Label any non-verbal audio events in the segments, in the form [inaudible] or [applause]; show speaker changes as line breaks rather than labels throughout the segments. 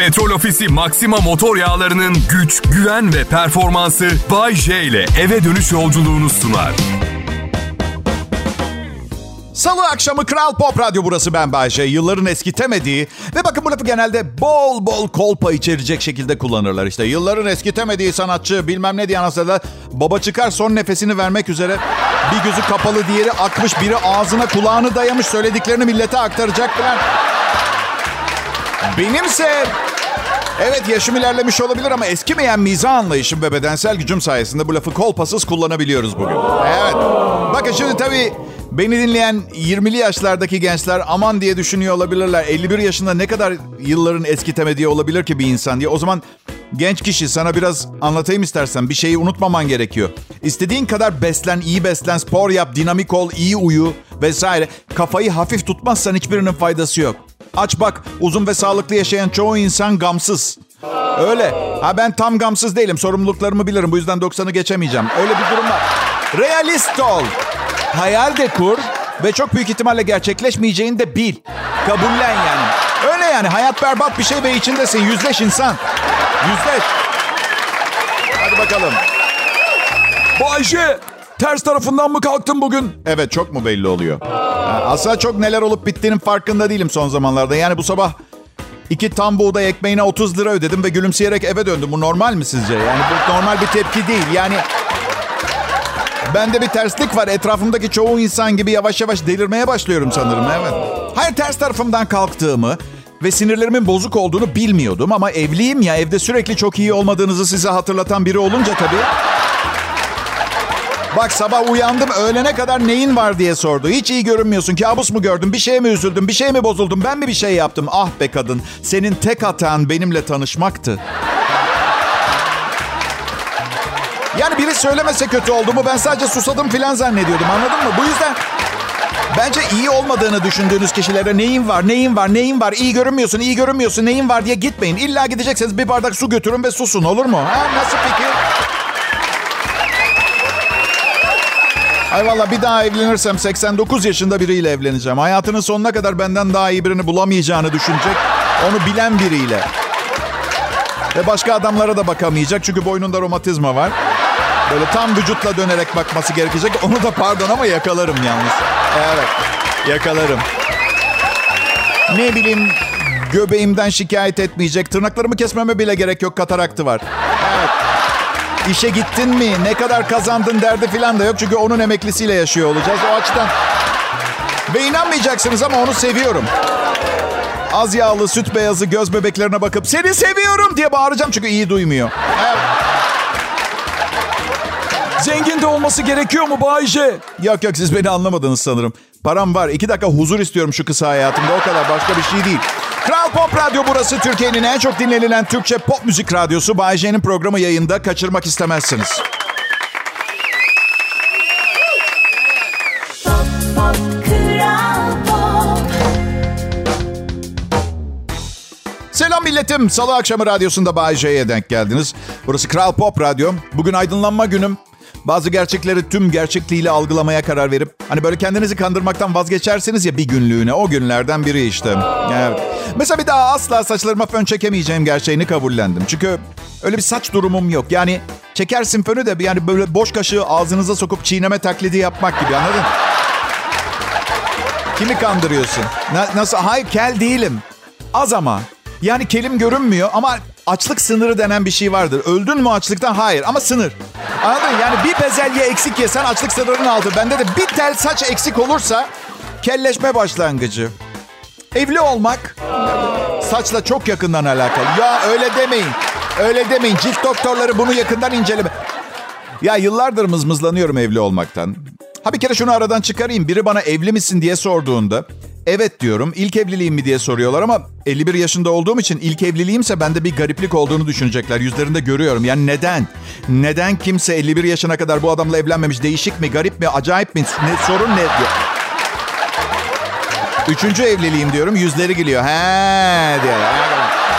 Petrol Ofisi Maxima motor yağlarının güç, güven ve performansı Bay J ile eve dönüş yolculuğunu sunar.
Salı akşamı Kral Pop Radyo burası ben Bayce. Yılların eskitemediği ve bakın bu lafı genelde bol bol kolpa içerecek şekilde kullanırlar. İşte yılların eskitemediği sanatçı bilmem ne diye anlatsa baba çıkar son nefesini vermek üzere bir gözü kapalı diğeri akmış biri ağzına kulağını dayamış söylediklerini millete aktaracak falan. Benimse Evet yaşım ilerlemiş olabilir ama eskimeyen mizah anlayışım ve bedensel gücüm sayesinde bu lafı kolpasız kullanabiliyoruz bugün. Evet. Bakın şimdi tabii beni dinleyen 20'li yaşlardaki gençler aman diye düşünüyor olabilirler. 51 yaşında ne kadar yılların eskitemediği olabilir ki bir insan diye. O zaman genç kişi sana biraz anlatayım istersen bir şeyi unutmaman gerekiyor. İstediğin kadar beslen, iyi beslen, spor yap, dinamik ol, iyi uyu vesaire. Kafayı hafif tutmazsan hiçbirinin faydası yok. Aç bak uzun ve sağlıklı yaşayan çoğu insan gamsız. Öyle. Ha ben tam gamsız değilim. Sorumluluklarımı bilirim. Bu yüzden 90'ı geçemeyeceğim. Öyle bir durum var. Realist ol. Hayal de kur ve çok büyük ihtimalle gerçekleşmeyeceğini de bil. Kabullen yani. Öyle yani. Hayat berbat bir şey ve içindesin. Yüzleş insan. Yüzleş. Hadi bakalım.
Bayşe, ters tarafından mı kalktın bugün?
Evet çok mu belli oluyor? Aslında çok neler olup bittiğinin farkında değilim son zamanlarda. Yani bu sabah iki tam buğday ekmeğine 30 lira ödedim ve gülümseyerek eve döndüm. Bu normal mi sizce? Yani bu normal bir tepki değil. Yani bende bir terslik var. Etrafımdaki çoğu insan gibi yavaş yavaş delirmeye başlıyorum sanırım. Evet. Hayır ters tarafımdan kalktığımı ve sinirlerimin bozuk olduğunu bilmiyordum. Ama evliyim ya evde sürekli çok iyi olmadığınızı size hatırlatan biri olunca tabii. Bak sabah uyandım öğlene kadar neyin var diye sordu. Hiç iyi görünmüyorsun. Kabus mu gördün? Bir şeye mi üzüldün? Bir şeye mi bozuldun? Ben mi bir şey yaptım? Ah be kadın. Senin tek hatan benimle tanışmaktı. Yani biri söylemese kötü oldu mu ben sadece susadım filan zannediyordum anladın mı? Bu yüzden bence iyi olmadığını düşündüğünüz kişilere neyin var, neyin var, neyin var, iyi görünmüyorsun, iyi görünmüyorsun, neyin var diye gitmeyin. İlla gidecekseniz bir bardak su götürün ve susun olur mu? Ha, nasıl fikir? Ay valla bir daha evlenirsem 89 yaşında biriyle evleneceğim. Hayatının sonuna kadar benden daha iyi birini bulamayacağını düşünecek. Onu bilen biriyle. Ve başka adamlara da bakamayacak çünkü boynunda romatizma var. Böyle tam vücutla dönerek bakması gerekecek. Onu da pardon ama yakalarım yalnız. Evet, yakalarım. Ne bileyim göbeğimden şikayet etmeyecek. Tırnaklarımı kesmeme bile gerek yok. Kataraktı var. Evet. İşe gittin mi? Ne kadar kazandın derdi falan da yok. Çünkü onun emeklisiyle yaşıyor olacağız. O açıdan. Ve inanmayacaksınız ama onu seviyorum. Az yağlı, süt beyazı göz bebeklerine bakıp seni seviyorum diye bağıracağım çünkü iyi duymuyor. Evet.
Zengin de olması gerekiyor mu Bayşe?
Yok yok siz beni anlamadınız sanırım. Param var. İki dakika huzur istiyorum şu kısa hayatımda. O kadar başka bir şey değil. Kral Pop Radyo burası. Türkiye'nin en çok dinlenilen Türkçe pop müzik radyosu. Bay J'nin programı yayında. Kaçırmak istemezsiniz. Selam milletim. Salı akşamı radyosunda Bay J'ye denk geldiniz. Burası Kral Pop Radyo. Bugün aydınlanma günüm. Bazı gerçekleri tüm gerçekliğiyle algılamaya karar verip hani böyle kendinizi kandırmaktan vazgeçersiniz ya bir günlüğüne o günlerden biri işte. Evet. Mesela bir daha asla saçlarıma fön çekemeyeceğim gerçeğini kabullendim. Çünkü öyle bir saç durumum yok. Yani çekersin fönü de yani böyle boş kaşığı ağzınıza sokup çiğneme taklidi yapmak gibi anladın? Kimi kandırıyorsun? Na- nasıl? Hayır kel değilim. Az ama. Yani kelim görünmüyor ama açlık sınırı denen bir şey vardır. Öldün mü açlıktan? Hayır ama sınır. Anladın? Yani bir bezelye eksik yesen açlık sınırının altı. Bende de bir tel saç eksik olursa kelleşme başlangıcı. Evli olmak saçla çok yakından alakalı. Ya öyle demeyin. Öyle demeyin. Cilt doktorları bunu yakından inceleme. Ya yıllardır mızmızlanıyorum evli olmaktan. Ha bir kere şunu aradan çıkarayım. Biri bana evli misin diye sorduğunda evet diyorum. İlk evliliğim mi diye soruyorlar ama 51 yaşında olduğum için ilk evliliğimse bende bir gariplik olduğunu düşünecekler. Yüzlerinde görüyorum. Yani neden? Neden kimse 51 yaşına kadar bu adamla evlenmemiş? Değişik mi? Garip mi? Acayip mi? Ne, sorun ne? Üçüncü evliliğim diyorum. Yüzleri gülüyor. He diyor.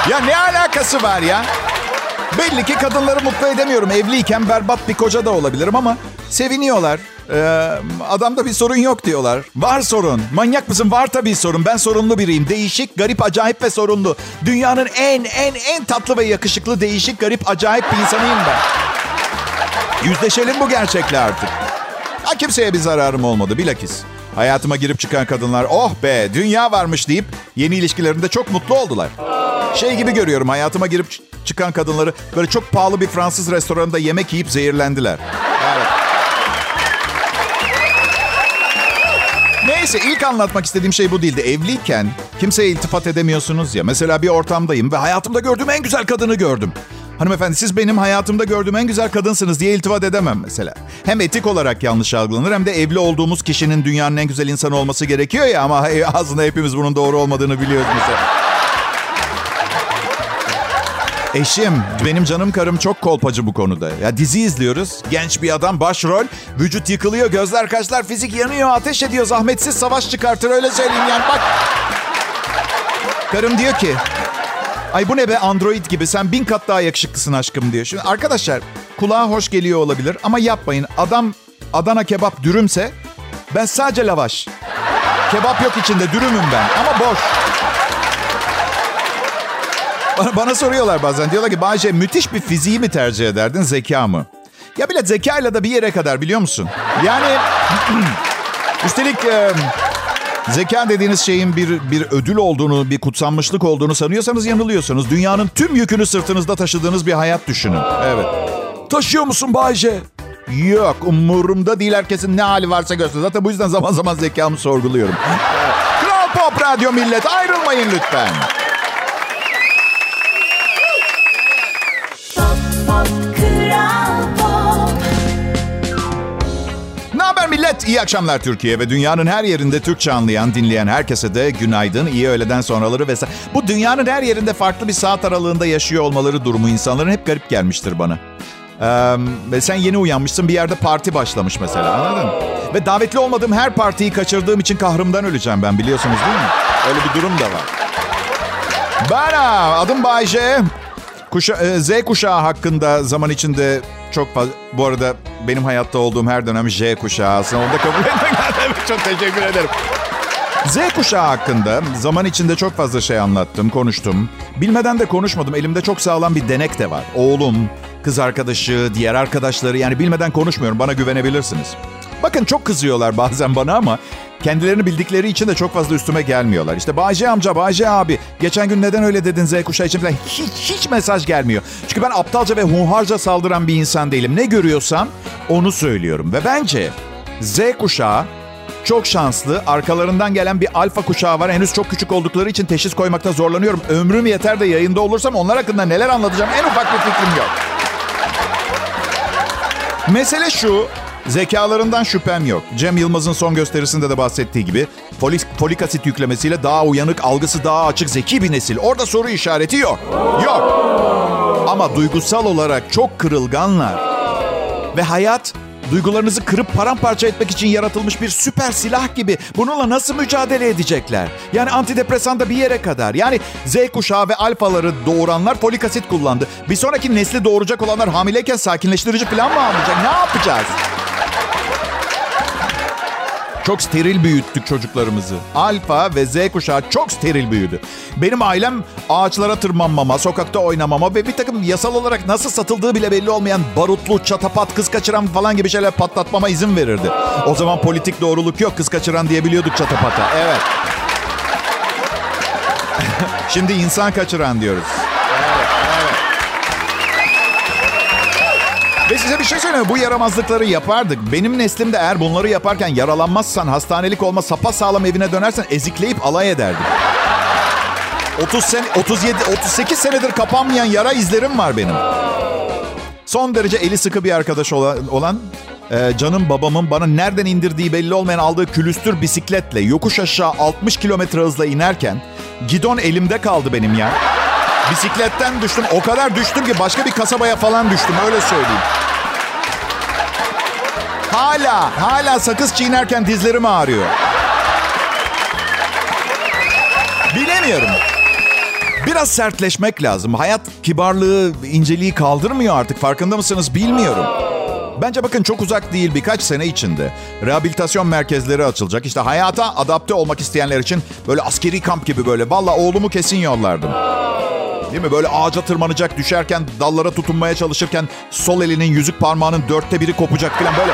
Ya ne alakası var ya? Belli ki kadınları mutlu edemiyorum. Evliyken berbat bir koca da olabilirim ama seviniyorlar. Ee, adamda bir sorun yok diyorlar. Var sorun. Manyak mısın? Var tabii sorun. Ben sorunlu biriyim. Değişik, garip, acayip ve sorunlu. Dünyanın en en en tatlı ve yakışıklı, değişik, garip, acayip bir insanıyım ben. Yüzleşelim bu gerçekle artık. Ha, kimseye bir zararım olmadı bilakis. Hayatıma girip çıkan kadınlar oh be dünya varmış deyip yeni ilişkilerinde çok mutlu oldular. Şey gibi görüyorum hayatıma girip çıkan kadınları böyle çok pahalı bir Fransız restoranında yemek yiyip zehirlendiler. Neyse ilk anlatmak istediğim şey bu değildi. Evliyken kimseye iltifat edemiyorsunuz ya. Mesela bir ortamdayım ve hayatımda gördüğüm en güzel kadını gördüm. Hanımefendi siz benim hayatımda gördüğüm en güzel kadınsınız diye iltifat edemem mesela. Hem etik olarak yanlış algılanır hem de evli olduğumuz kişinin dünyanın en güzel insanı olması gerekiyor ya ama aslında hepimiz bunun doğru olmadığını biliyoruz mesela. Eşim, benim canım karım çok kolpacı bu konuda. Ya dizi izliyoruz. Genç bir adam başrol. Vücut yıkılıyor, gözler kaşlar, fizik yanıyor, ateş ediyor. Zahmetsiz savaş çıkartır öyle söyleyeyim yani bak. Karım diyor ki, Ay bu ne be android gibi sen bin kat daha yakışıklısın aşkım diyor. Şimdi arkadaşlar kulağa hoş geliyor olabilir ama yapmayın. Adam Adana kebap dürümse ben sadece lavaş. Kebap yok içinde dürümüm ben ama boş. Bana, bana soruyorlar bazen diyorlar ki Bayce müthiş bir fiziği mi tercih ederdin zeka mı? Ya bile zekayla da bir yere kadar biliyor musun? Yani [clears throat] üstelik... E, Zeka dediğiniz şeyin bir, bir ödül olduğunu, bir kutsanmışlık olduğunu sanıyorsanız yanılıyorsunuz. Dünyanın tüm yükünü sırtınızda taşıdığınız bir hayat düşünün. Evet.
Taşıyor musun Bayce?
Yok umurumda değil herkesin ne hali varsa görsün. Zaten bu yüzden zaman zaman zekamı sorguluyorum. Kral Pop Radyo millet ayrılmayın lütfen. Millet, iyi akşamlar Türkiye ve dünyanın her yerinde Türkçe anlayan, dinleyen herkese de günaydın, iyi öğleden sonraları vesaire. Bu dünyanın her yerinde farklı bir saat aralığında yaşıyor olmaları durumu insanların hep garip gelmiştir bana. Ee, ve sen yeni uyanmışsın bir yerde parti başlamış mesela anladın mı? Ve davetli olmadığım her partiyi kaçırdığım için kahrımdan öleceğim ben biliyorsunuz değil mi? Öyle bir durum da var. Ben adım Bayce. Kuşa, Z kuşağı hakkında zaman içinde çok fazla... Bu arada benim hayatta olduğum her dönem J kuşağı aslında. Onu da kabul [laughs] etmek Çok teşekkür ederim. Z kuşağı hakkında zaman içinde çok fazla şey anlattım, konuştum. Bilmeden de konuşmadım. Elimde çok sağlam bir denek de var. Oğlum, kız arkadaşı, diğer arkadaşları yani bilmeden konuşmuyorum. Bana güvenebilirsiniz. Bakın çok kızıyorlar bazen bana ama kendilerini bildikleri için de çok fazla üstüme gelmiyorlar. İşte Bayce amca, Bayce abi geçen gün neden öyle dedin Z kuşağı için falan hiç, hiç mesaj gelmiyor. Çünkü ben aptalca ve hunharca saldıran bir insan değilim. Ne görüyorsam onu söylüyorum. Ve bence Z kuşağı çok şanslı. Arkalarından gelen bir alfa kuşağı var. Henüz çok küçük oldukları için teşhis koymakta zorlanıyorum. Ömrüm yeter de yayında olursam onlar hakkında neler anlatacağım en ufak bir fikrim yok. Mesele şu. Zekalarından şüphem yok. Cem Yılmaz'ın son gösterisinde de bahsettiği gibi folik, folik asit yüklemesiyle daha uyanık, algısı daha açık, zeki bir nesil. Orada soru işareti yok. Yok. Ama duygusal olarak çok kırılganlar. Ve hayat duygularınızı kırıp paramparça etmek için yaratılmış bir süper silah gibi. Bununla nasıl mücadele edecekler? Yani antidepresan da bir yere kadar. Yani Z kuşağı ve alfaları doğuranlar folik asit kullandı. Bir sonraki nesli doğuracak olanlar hamileyken sakinleştirici falan mı almayacak? Ne yapacağız? Çok steril büyüttük çocuklarımızı. Alfa ve Z kuşağı çok steril büyüdü. Benim ailem ağaçlara tırmanmama, sokakta oynamama ve bir takım yasal olarak nasıl satıldığı bile belli olmayan barutlu, çatapat, kız kaçıran falan gibi şeyler patlatmama izin verirdi. O zaman politik doğruluk yok. Kız kaçıran diyebiliyorduk çatapata. Evet. [laughs] Şimdi insan kaçıran diyoruz. Ve size bir şey söyleyeyim Bu yaramazlıkları yapardık. Benim neslimde eğer bunları yaparken yaralanmazsan, hastanelik olma, sapa sağlam evine dönersen ezikleyip alay ederdik. 30 sen 37 38 senedir kapanmayan yara izlerim var benim. Son derece eli sıkı bir arkadaş olan e, canım babamın bana nereden indirdiği belli olmayan aldığı külüstür bisikletle yokuş aşağı 60 kilometre hızla inerken gidon elimde kaldı benim ya. Bisikletten düştüm. O kadar düştüm ki başka bir kasabaya falan düştüm. Öyle söyleyeyim. Hala, hala sakız çiğnerken dizlerim ağrıyor. Bilemiyorum. Biraz sertleşmek lazım. Hayat kibarlığı, inceliği kaldırmıyor artık. Farkında mısınız bilmiyorum. Bence bakın çok uzak değil birkaç sene içinde rehabilitasyon merkezleri açılacak. İşte hayata adapte olmak isteyenler için böyle askeri kamp gibi böyle. Valla oğlumu kesin yollardım. Değil mi? Böyle ağaca tırmanacak, düşerken, dallara tutunmaya çalışırken sol elinin yüzük parmağının dörtte biri kopacak falan böyle.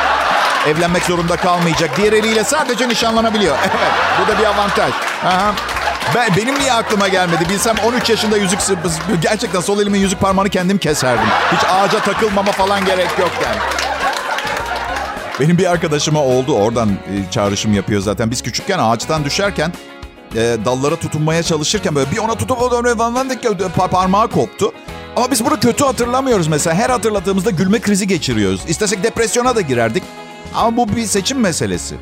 Evlenmek zorunda kalmayacak. Diğer eliyle sadece nişanlanabiliyor. [laughs] Evet, bu da bir avantaj. Aha. Ben, benim niye aklıma gelmedi? Bilsem 13 yaşında yüzük... Gerçekten sol elimin yüzük parmağını kendim keserdim. Hiç ağaca takılmama falan gerek yok yani. Benim bir arkadaşıma oldu. Oradan e, çağrışım yapıyor zaten. Biz küçükken ağaçtan düşerken e, dallara tutunmaya çalışırken böyle bir ona tutup o da parmağı koptu. Ama biz bunu kötü hatırlamıyoruz mesela. Her hatırladığımızda gülme krizi geçiriyoruz. İstesek depresyona da girerdik. Ama bu bir seçim meselesi.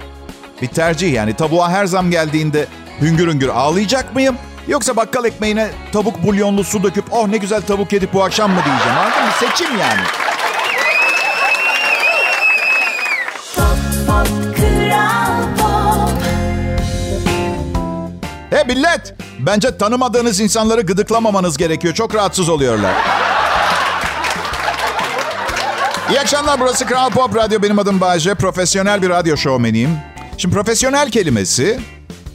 Bir tercih yani. Tavuğa her zam geldiğinde hüngür hüngür ağlayacak mıyım? Yoksa bakkal ekmeğine tavuk bulyonlu su döküp oh ne güzel tavuk yedik bu akşam mı diyeceğim. Anladın mı? Seçim yani. He millet! Bence tanımadığınız insanları gıdıklamamanız gerekiyor. Çok rahatsız oluyorlar. İyi akşamlar. Burası Kral Pop Radyo. Benim adım Bayece. Profesyonel bir radyo şovmeniyim. Şimdi profesyonel kelimesi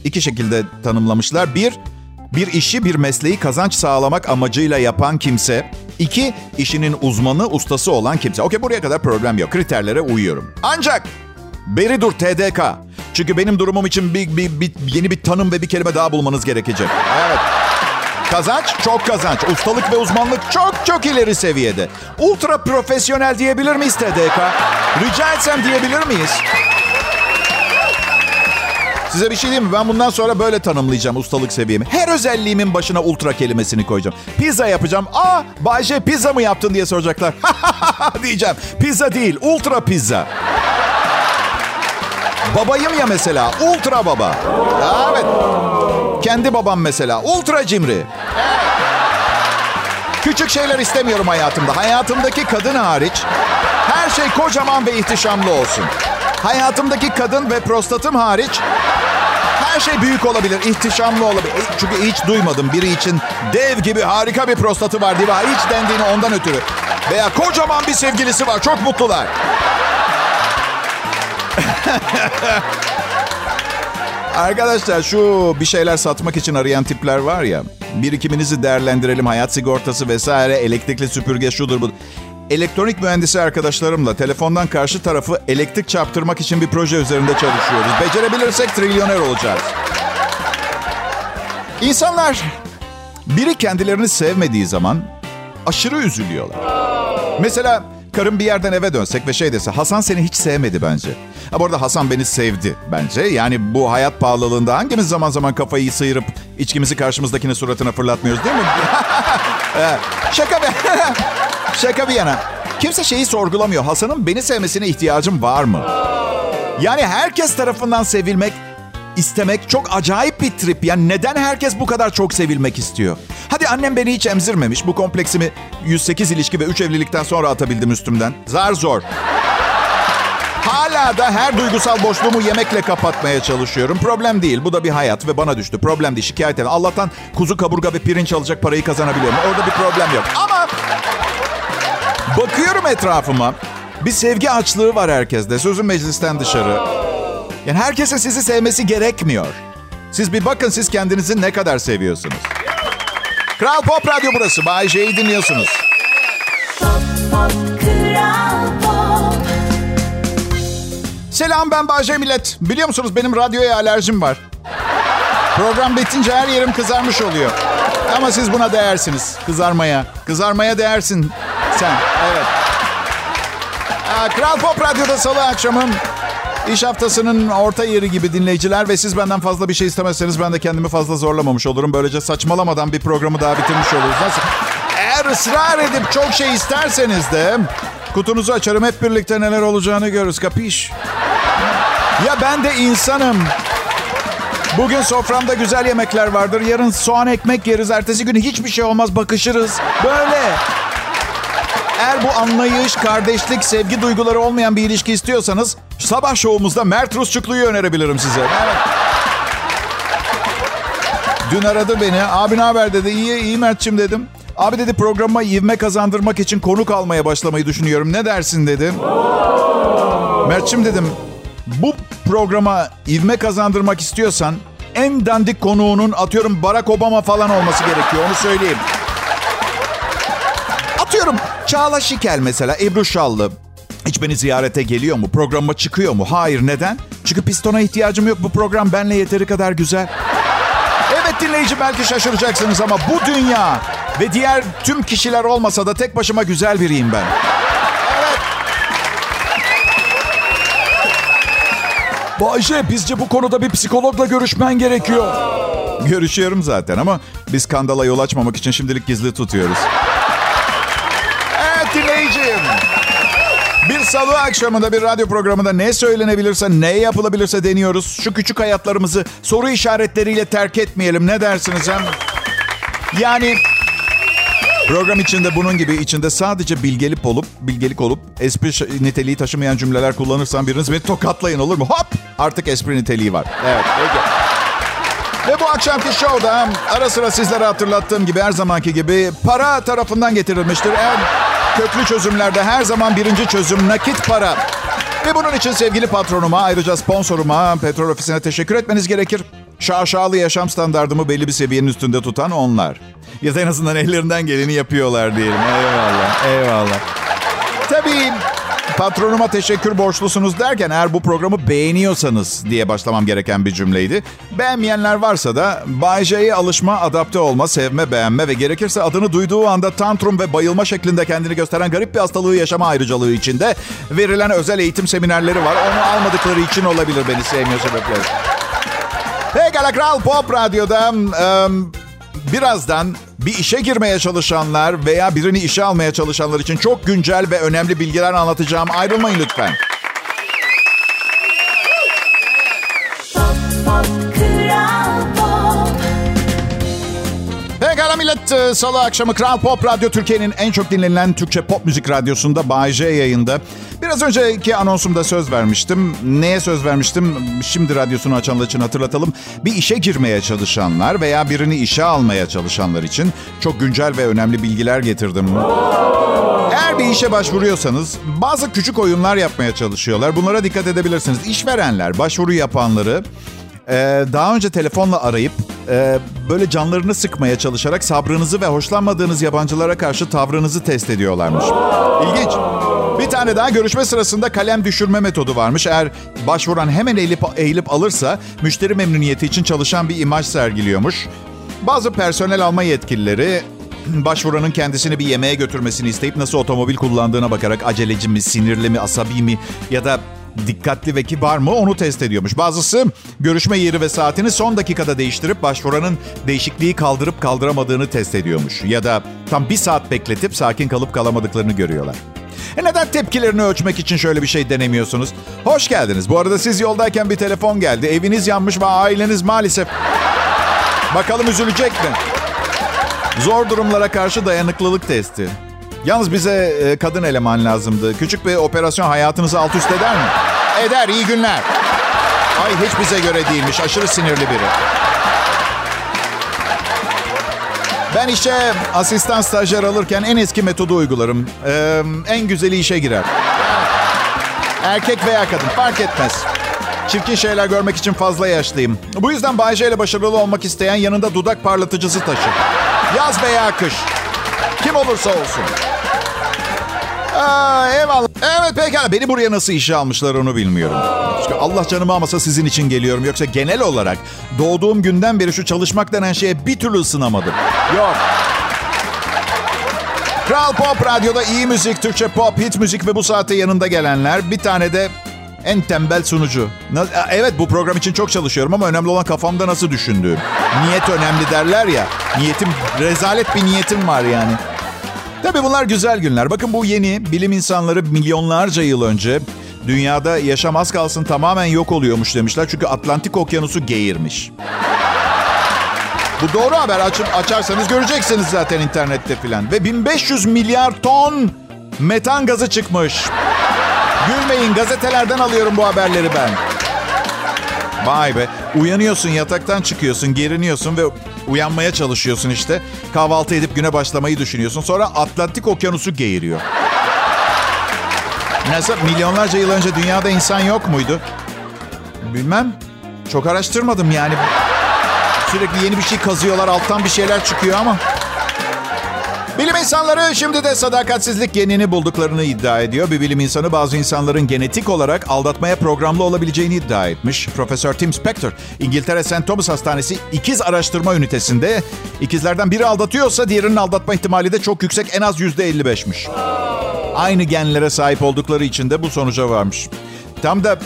iki şekilde tanımlamışlar. Bir, bir işi, bir mesleği kazanç sağlamak amacıyla yapan kimse. İki, işinin uzmanı, ustası olan kimse. Okey buraya kadar problem yok. Kriterlere uyuyorum. Ancak beri dur TDK. Çünkü benim durumum için bir, bir, bir, yeni bir tanım ve bir kelime daha bulmanız gerekecek. Evet. Kazanç çok kazanç. Ustalık ve uzmanlık çok çok ileri seviyede. Ultra profesyonel diyebilir miyiz TDK? Rica etsem diyebilir miyiz? Size bir şey diyeyim mi? Ben bundan sonra böyle tanımlayacağım ustalık seviyemi. Her özelliğimin başına ultra kelimesini koyacağım. Pizza yapacağım. Aa Bayce pizza mı yaptın diye soracaklar. [laughs] diyeceğim. Pizza değil ultra pizza. Babayım ya mesela. Ultra baba. Evet. Kendi babam mesela. Ultra cimri. Küçük şeyler istemiyorum hayatımda. Hayatımdaki kadın hariç her şey kocaman ve ihtişamlı olsun. Hayatımdaki kadın ve prostatım hariç her şey büyük olabilir, ihtişamlı olabilir. E, çünkü hiç duymadım biri için dev gibi harika bir prostatı var diye. Hiç dendiğini ondan ötürü. Veya kocaman bir sevgilisi var, çok mutlular. [laughs] Arkadaşlar şu bir şeyler satmak için arayan tipler var ya. Birikiminizi değerlendirelim, hayat sigortası vesaire, elektrikli süpürge şudur bu. Elektronik mühendisi arkadaşlarımla telefondan karşı tarafı elektrik çarptırmak için bir proje üzerinde çalışıyoruz. Becerebilirsek trilyoner olacağız. İnsanlar biri kendilerini sevmediği zaman aşırı üzülüyorlar. Mesela karım bir yerden eve dönsek ve şey dese Hasan seni hiç sevmedi bence. Ha bu arada Hasan beni sevdi bence. Yani bu hayat pahalılığında hangimiz zaman zaman kafayı sıyırıp içkimizi karşımızdakine suratına fırlatmıyoruz değil mi? [laughs] Şaka be. [laughs] Şaka bir yana. Kimse şeyi sorgulamıyor. Hasan'ın beni sevmesine ihtiyacım var mı? Yani herkes tarafından sevilmek, istemek çok acayip bir trip. Yani neden herkes bu kadar çok sevilmek istiyor? Hadi annem beni hiç emzirmemiş. Bu kompleksimi 108 ilişki ve 3 evlilikten sonra atabildim üstümden. Zar zor. Hala da her duygusal boşluğumu yemekle kapatmaya çalışıyorum. Problem değil. Bu da bir hayat ve bana düştü. Problem değil. Şikayet edin. Allah'tan kuzu kaburga ve pirinç alacak parayı kazanabiliyorum. Orada bir problem yok. Ama bakıyorum etrafıma. Bir sevgi açlığı var herkeste. Sözüm meclisten dışarı. Yani herkese sizi sevmesi gerekmiyor. Siz bir bakın siz kendinizi ne kadar seviyorsunuz. Kral Pop Radyo burası. Bay J'yi dinliyorsunuz. Pop, pop, pop. Selam ben Bayce Millet. Biliyor musunuz benim radyoya alerjim var. Program bitince her yerim kızarmış oluyor. Ama siz buna değersiniz. Kızarmaya. Kızarmaya değersin sen. Evet. Kral Pop Radyo'da salı akşamı İş haftasının orta yeri gibi dinleyiciler ve siz benden fazla bir şey istemezseniz ben de kendimi fazla zorlamamış olurum. Böylece saçmalamadan bir programı daha bitirmiş oluruz. Nasıl? Eğer ısrar edip çok şey isterseniz de kutunuzu açarım hep birlikte neler olacağını görürüz. Kapiş? Ya ben de insanım. Bugün soframda güzel yemekler vardır. Yarın soğan ekmek yeriz. Ertesi gün hiçbir şey olmaz bakışırız. Böyle. Eğer bu anlayış, kardeşlik, sevgi duyguları olmayan bir ilişki istiyorsanız sabah şovumuzda Mert Rusçuklu'yu önerebilirim size. Dün aradı beni. Abi ne haber dedi. İyi, iyi Mert'cim dedim. Abi dedi programa ivme kazandırmak için konuk almaya başlamayı düşünüyorum. Ne dersin dedim. Mert'cim dedim bu programa ivme kazandırmak istiyorsan en dandik konuğunun atıyorum Barack Obama falan olması gerekiyor. Onu söyleyeyim. Atıyorum Çağla Şikel mesela Ebru Şallı. Hiç beni ziyarete geliyor mu? Programa çıkıyor mu? Hayır. Neden? Çünkü pistona ihtiyacım yok. Bu program benle yeteri kadar güzel. Evet dinleyici belki şaşıracaksınız ama bu dünya ve diğer tüm kişiler olmasa da tek başıma güzel biriyim ben.
Bayce bizce bu konuda bir psikologla görüşmen gerekiyor.
Görüşüyorum zaten ama biz skandala yol açmamak için şimdilik gizli tutuyoruz. Evet dinleyicim. Bir salı akşamında bir radyo programında ne söylenebilirse, ne yapılabilirse deniyoruz. Şu küçük hayatlarımızı soru işaretleriyle terk etmeyelim. Ne dersiniz hem? Yani program içinde bunun gibi içinde sadece bilgelik olup bilgelik olup espri niteliği taşımayan cümleler kullanırsam biriniz beni tokatlayın olur mu? Hop! Artık espri niteliği var. Evet, peki. Ve bu akşamki şovda ara sıra sizlere hatırlattığım gibi her zamanki gibi para tarafından getirilmiştir. En köklü çözümlerde her zaman birinci çözüm nakit para. Ve bunun için sevgili patronuma ayrıca sponsoruma Petrol Ofisi'ne teşekkür etmeniz gerekir. Şaşalı yaşam standartımı belli bir seviyenin üstünde tutan onlar. Ya da en azından ellerinden geleni yapıyorlar diyelim. Eyvallah, eyvallah. Tabii patronuma teşekkür borçlusunuz derken eğer bu programı beğeniyorsanız diye başlamam gereken bir cümleydi. Beğenmeyenler varsa da Bay J'ye alışma, adapte olma, sevme, beğenme ve gerekirse adını duyduğu anda tantrum ve bayılma şeklinde kendini gösteren garip bir hastalığı yaşama ayrıcalığı içinde verilen özel eğitim seminerleri var. Onu almadıkları için olabilir beni sevmiyor sebepleri. Pekala Kral Pop Radyo'da ım, birazdan bir işe girmeye çalışanlar veya birini işe almaya çalışanlar için çok güncel ve önemli bilgiler anlatacağım. Ayrılmayın lütfen. Pekala millet. e, Salı akşamı Kral Pop Radyo Türkiye'nin en çok dinlenilen Türkçe pop müzik radyosunda Bay J yayında. Biraz önceki anonsumda söz vermiştim. Neye söz vermiştim? Şimdi radyosunu açanlar için hatırlatalım. Bir işe girmeye çalışanlar veya birini işe almaya çalışanlar için çok güncel ve önemli bilgiler getirdim. Eğer bir işe başvuruyorsanız bazı küçük oyunlar yapmaya çalışıyorlar. Bunlara dikkat edebilirsiniz. İşverenler başvuru yapanları ee, daha önce telefonla arayıp e, böyle canlarını sıkmaya çalışarak sabrınızı ve hoşlanmadığınız yabancılara karşı tavrınızı test ediyorlarmış. İlginç. Bir tane daha görüşme sırasında kalem düşürme metodu varmış. Eğer başvuran hemen eğilip, eğilip alırsa müşteri memnuniyeti için çalışan bir imaj sergiliyormuş. Bazı personel alma yetkilileri [clears throat] başvuranın kendisini bir yemeğe götürmesini isteyip nasıl otomobil kullandığına bakarak aceleci mi, sinirli mi, asabi mi ya da dikkatli ve kibar mı onu test ediyormuş. Bazısı görüşme yeri ve saatini son dakikada değiştirip başvuranın değişikliği kaldırıp kaldıramadığını test ediyormuş. Ya da tam bir saat bekletip sakin kalıp kalamadıklarını görüyorlar. E neden tepkilerini ölçmek için şöyle bir şey denemiyorsunuz? Hoş geldiniz. Bu arada siz yoldayken bir telefon geldi. Eviniz yanmış ve aileniz maalesef... Bakalım üzülecek mi? Zor durumlara karşı dayanıklılık testi. Yalnız bize e, kadın eleman lazımdı. Küçük bir operasyon hayatınızı alt üst eder mi? Eder, iyi günler. Ay hiç bize göre değilmiş, aşırı sinirli biri. Ben işe asistan stajyer alırken en eski metodu uygularım. Ee, en güzeli işe girer. Erkek veya kadın fark etmez. Çirkin şeyler görmek için fazla yaşlıyım. Bu yüzden Bayce başarılı olmak isteyen yanında dudak parlatıcısı taşır. Yaz veya kış. Kim olursa olsun. Aa, eyvallah. Evet pekala. Beni buraya nasıl işe almışlar onu bilmiyorum. Çünkü Allah canımı almasa sizin için geliyorum. Yoksa genel olarak doğduğum günden beri şu çalışmak denen şeye bir türlü ısınamadım. Yok. Kral Pop Radyo'da iyi müzik, Türkçe pop, hit müzik ve bu saatte yanında gelenler. Bir tane de en tembel sunucu. Evet bu program için çok çalışıyorum ama önemli olan kafamda nasıl düşündüğüm. Niyet önemli derler ya. Niyetim, rezalet bir niyetim var yani. Tabii bunlar güzel günler. Bakın bu yeni bilim insanları milyonlarca yıl önce dünyada yaşam az kalsın tamamen yok oluyormuş demişler. Çünkü Atlantik Okyanusu geğirmiş. Bu doğru haber açıp açarsanız göreceksiniz zaten internette filan. Ve 1500 milyar ton metan gazı çıkmış. Gülmeyin gazetelerden alıyorum bu haberleri ben. Vay be. Uyanıyorsun yataktan çıkıyorsun geriniyorsun ve Uyanmaya çalışıyorsun işte. Kahvaltı edip güne başlamayı düşünüyorsun. Sonra Atlantik Okyanusu geğiriyor. Nasıl? Milyonlarca yıl önce dünyada insan yok muydu? Bilmem. Çok araştırmadım yani. Sürekli yeni bir şey kazıyorlar, alttan bir şeyler çıkıyor ama. Bilim insanları şimdi de sadakatsizlik genini bulduklarını iddia ediyor. Bir bilim insanı bazı insanların genetik olarak aldatmaya programlı olabileceğini iddia etmiş. Profesör Tim Spector, İngiltere St. Thomas Hastanesi ikiz araştırma ünitesinde ikizlerden biri aldatıyorsa diğerinin aldatma ihtimali de çok yüksek en az %55'miş. Aynı genlere sahip oldukları için de bu sonuca varmış. Tam da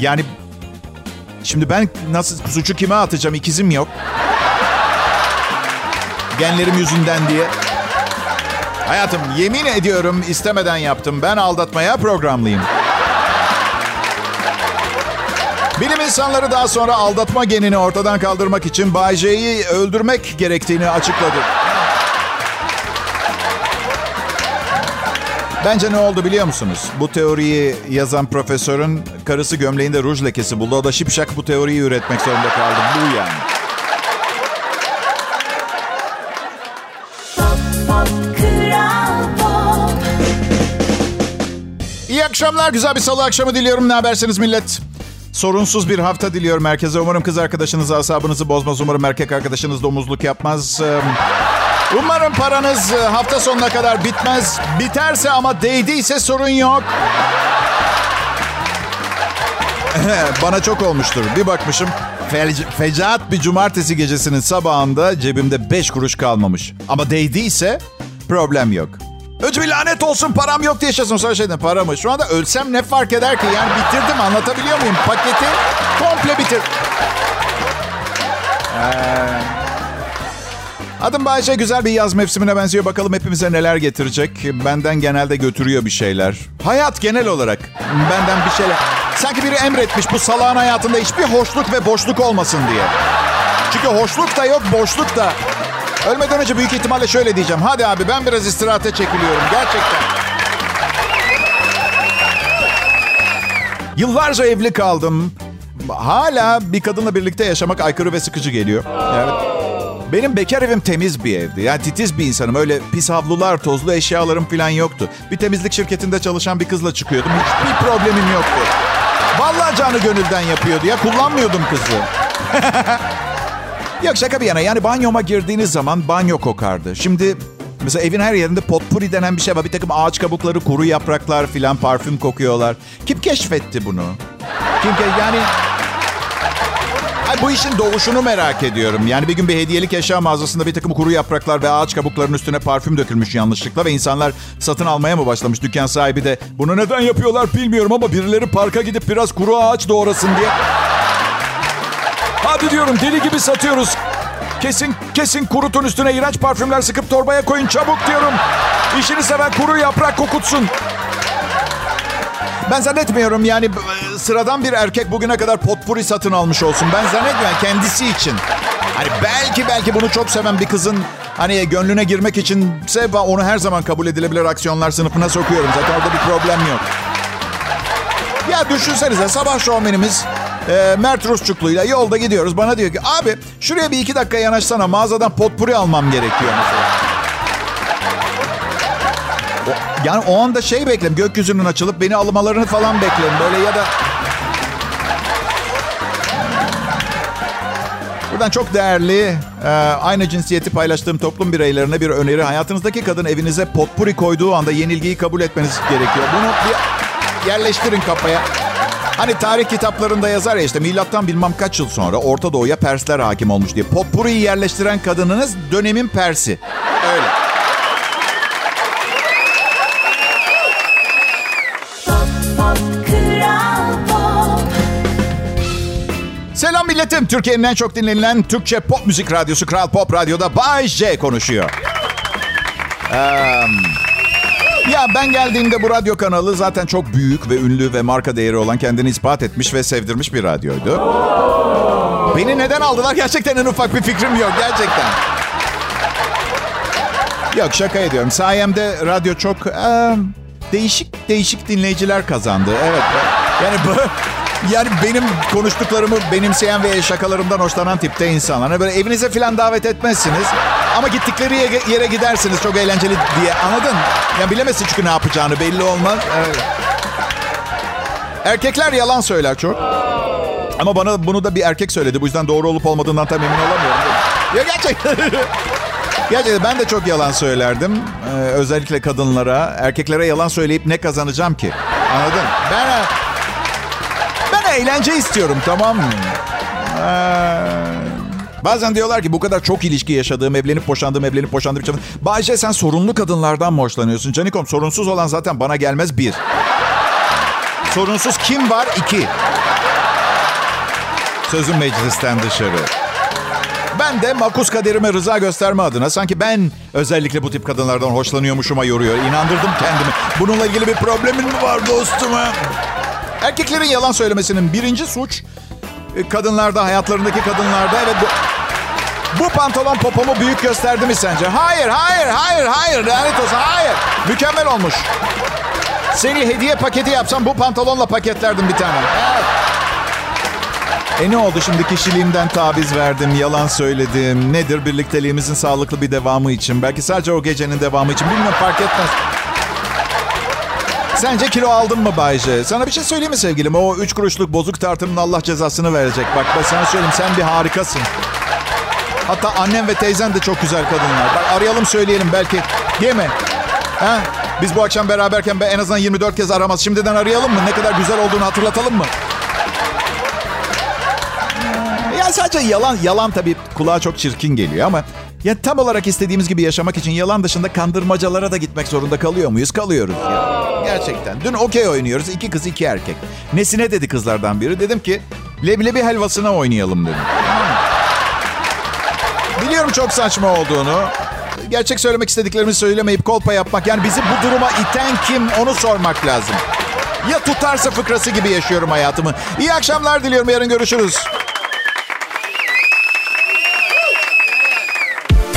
yani şimdi ben nasıl suçu kime atacağım ikizim yok. Genlerim yüzünden diye. Hayatım yemin ediyorum istemeden yaptım. Ben aldatmaya programlıyım. Bilim insanları daha sonra aldatma genini ortadan kaldırmak için Bay J'yi öldürmek gerektiğini açıkladı. Bence ne oldu biliyor musunuz? Bu teoriyi yazan profesörün karısı gömleğinde ruj lekesi buldu. O da şipşak bu teoriyi üretmek zorunda kaldı. Bu yani. Akşamlar. Güzel bir salı akşamı diliyorum. Ne habersiniz millet? Sorunsuz bir hafta diliyorum herkese. Umarım kız arkadaşınız asabınızı bozmaz. Umarım erkek arkadaşınız domuzluk yapmaz. Umarım paranız hafta sonuna kadar bitmez. Biterse ama değdiyse sorun yok. [laughs] Bana çok olmuştur. Bir bakmışım fe- fecaat bir cumartesi gecesinin sabahında cebimde 5 kuruş kalmamış. Ama değdiyse problem yok. Önce bir lanet olsun param yok diye yaşasın. Sonra şeyden para mı? Şu anda ölsem ne fark eder ki? Yani bitirdim anlatabiliyor muyum? Paketi komple bitir. Ee, adım Bayşe güzel bir yaz mevsimine benziyor. Bakalım hepimize neler getirecek. Benden genelde götürüyor bir şeyler. Hayat genel olarak benden bir şeyler. Sanki biri emretmiş bu salağın hayatında hiçbir hoşluk ve boşluk olmasın diye. Çünkü hoşluk da yok, boşluk da. Ölmeden önce büyük ihtimalle şöyle diyeceğim. Hadi abi ben biraz istirahate çekiliyorum. Gerçekten. Yıllarca evli kaldım. Hala bir kadınla birlikte yaşamak aykırı ve sıkıcı geliyor. Evet. Benim bekar evim temiz bir evdi. Yani titiz bir insanım. Öyle pis havlular, tozlu eşyalarım falan yoktu. Bir temizlik şirketinde çalışan bir kızla çıkıyordum. Hiçbir problemim yoktu. Vallahi canı gönülden yapıyordu ya. Kullanmıyordum kızı. [laughs] Yok şaka bir yana. Yani banyoma girdiğiniz zaman banyo kokardı. Şimdi mesela evin her yerinde potpuri denen bir şey var. Bir takım ağaç kabukları, kuru yapraklar filan parfüm kokuyorlar. Kim keşfetti bunu? Kim ke- yani... Ay bu işin doğuşunu merak ediyorum. Yani bir gün bir hediyelik eşya mağazasında bir takım kuru yapraklar ve ağaç kabuklarının üstüne parfüm dökülmüş yanlışlıkla ve insanlar satın almaya mı başlamış? Dükkan sahibi de bunu neden yapıyorlar bilmiyorum ama birileri parka gidip biraz kuru ağaç doğrasın diye
Hadi diyorum deli gibi satıyoruz. Kesin kesin kurutun üstüne iğrenç parfümler sıkıp torbaya koyun çabuk diyorum. İşini seven kuru yaprak kokutsun.
Ben zannetmiyorum yani sıradan bir erkek bugüne kadar potpuri satın almış olsun. Ben zannetmiyorum kendisi için. Hani belki belki bunu çok seven bir kızın hani gönlüne girmek içinse ben onu her zaman kabul edilebilir aksiyonlar sınıfına sokuyorum. Zaten orada bir problem yok. Ya düşünsenize sabah şovmenimiz e, Mert Rusçuklu'yla yolda gidiyoruz. Bana diyor ki abi şuraya bir iki dakika yanaşsana mağazadan potpuri almam gerekiyor yani o anda şey bekledim. Gökyüzünün açılıp beni almalarını falan bekledim. Böyle ya da... Buradan çok değerli, e, aynı cinsiyeti paylaştığım toplum bireylerine bir öneri. Hayatınızdaki kadın evinize potpuri koyduğu anda yenilgiyi kabul etmeniz gerekiyor. Bunu bir yerleştirin kafaya. Hani tarih kitaplarında yazar ya işte milattan bilmem kaç yıl sonra Orta Doğu'ya Persler hakim olmuş diye. Potpuri'yi yerleştiren kadınınız dönemin Persi. Öyle. Selam milletim. Türkiye'nin en çok dinlenilen Türkçe pop müzik radyosu Kral Pop Radyo'da Bay J konuşuyor. Eee, ya ben geldiğimde bu radyo kanalı zaten çok büyük ve ünlü ve marka değeri olan kendini ispat etmiş ve sevdirmiş bir radyoydu. Beni neden aldılar gerçekten en ufak bir fikrim yok gerçekten. Yok şaka ediyorum. Sayemde radyo çok eee, değişik değişik dinleyiciler kazandı. Evet. Yani bu Yani benim konuştuklarımı benimseyen ve şakalarımdan hoşlanan tipte insanlar. Hani böyle evinize falan davet etmezsiniz. Ama gittikleri yere gidersiniz çok eğlenceli diye anladın? Ya bilemezsin çünkü ne yapacağını belli olmaz. Erkekler yalan söyler çok. Ama bana bunu da bir erkek söyledi. Bu yüzden doğru olup olmadığından tam emin olamıyorum. Ya gerçekten. [laughs] Gerçekten ben de çok yalan söylerdim. Ee, özellikle kadınlara. Erkeklere yalan söyleyip ne kazanacağım ki? Anladın? Ben ben eğlence istiyorum tamam mı? Ee, bazen diyorlar ki bu kadar çok ilişki yaşadığım, evlenip boşandığım, evlenip boşandığım. Için... Bayce sen sorunlu kadınlardan mı hoşlanıyorsun? Canikom sorunsuz olan zaten bana gelmez bir. Sorunsuz kim var? iki. Sözüm meclisten dışarı. Ben de makus kaderime rıza gösterme adına sanki ben özellikle bu tip kadınlardan hoşlanıyormuşuma yoruyor. İnandırdım kendimi. Bununla ilgili bir problemin mi var dostum? Erkeklerin yalan söylemesinin birinci suç kadınlarda, hayatlarındaki kadınlarda. Evet bu, bu pantolon popomu büyük gösterdi mi sence? Hayır, hayır, hayır, hayır. Lanet olsun, hayır. Mükemmel olmuş. Seni hediye paketi yapsam bu pantolonla paketlerdim bir tane. Evet. E ne oldu şimdi kişiliğimden taviz verdim, yalan söyledim. Nedir birlikteliğimizin sağlıklı bir devamı için? Belki sadece o gecenin devamı için. Bilmiyorum fark etmez. Sence kilo aldın mı Bayce? Sana bir şey söyleyeyim mi sevgilim? O üç kuruşluk bozuk tartının Allah cezasını verecek. Bak ben sana söyleyeyim sen bir harikasın. Hatta annem ve teyzen de çok güzel kadınlar. Bak arayalım söyleyelim belki. Değil mi? Ha? Biz bu akşam beraberken ben en azından 24 kez aramaz. Şimdiden arayalım mı? Ne kadar güzel olduğunu hatırlatalım mı? Ya sadece yalan, yalan tabii kulağa çok çirkin geliyor ama ya tam olarak istediğimiz gibi yaşamak için yalan dışında kandırmacalara da gitmek zorunda kalıyor muyuz? Kalıyoruz ya. Gerçekten. Dün okey oynuyoruz. iki kız iki erkek. Nesine dedi kızlardan biri. Dedim ki leblebi helvasına oynayalım dedim. Biliyorum çok saçma olduğunu. Gerçek söylemek istediklerimi söylemeyip kolpa yapmak. Yani bizi bu duruma iten kim onu sormak lazım. Ya tutarsa fıkrası gibi yaşıyorum hayatımı. İyi akşamlar diliyorum. Yarın görüşürüz.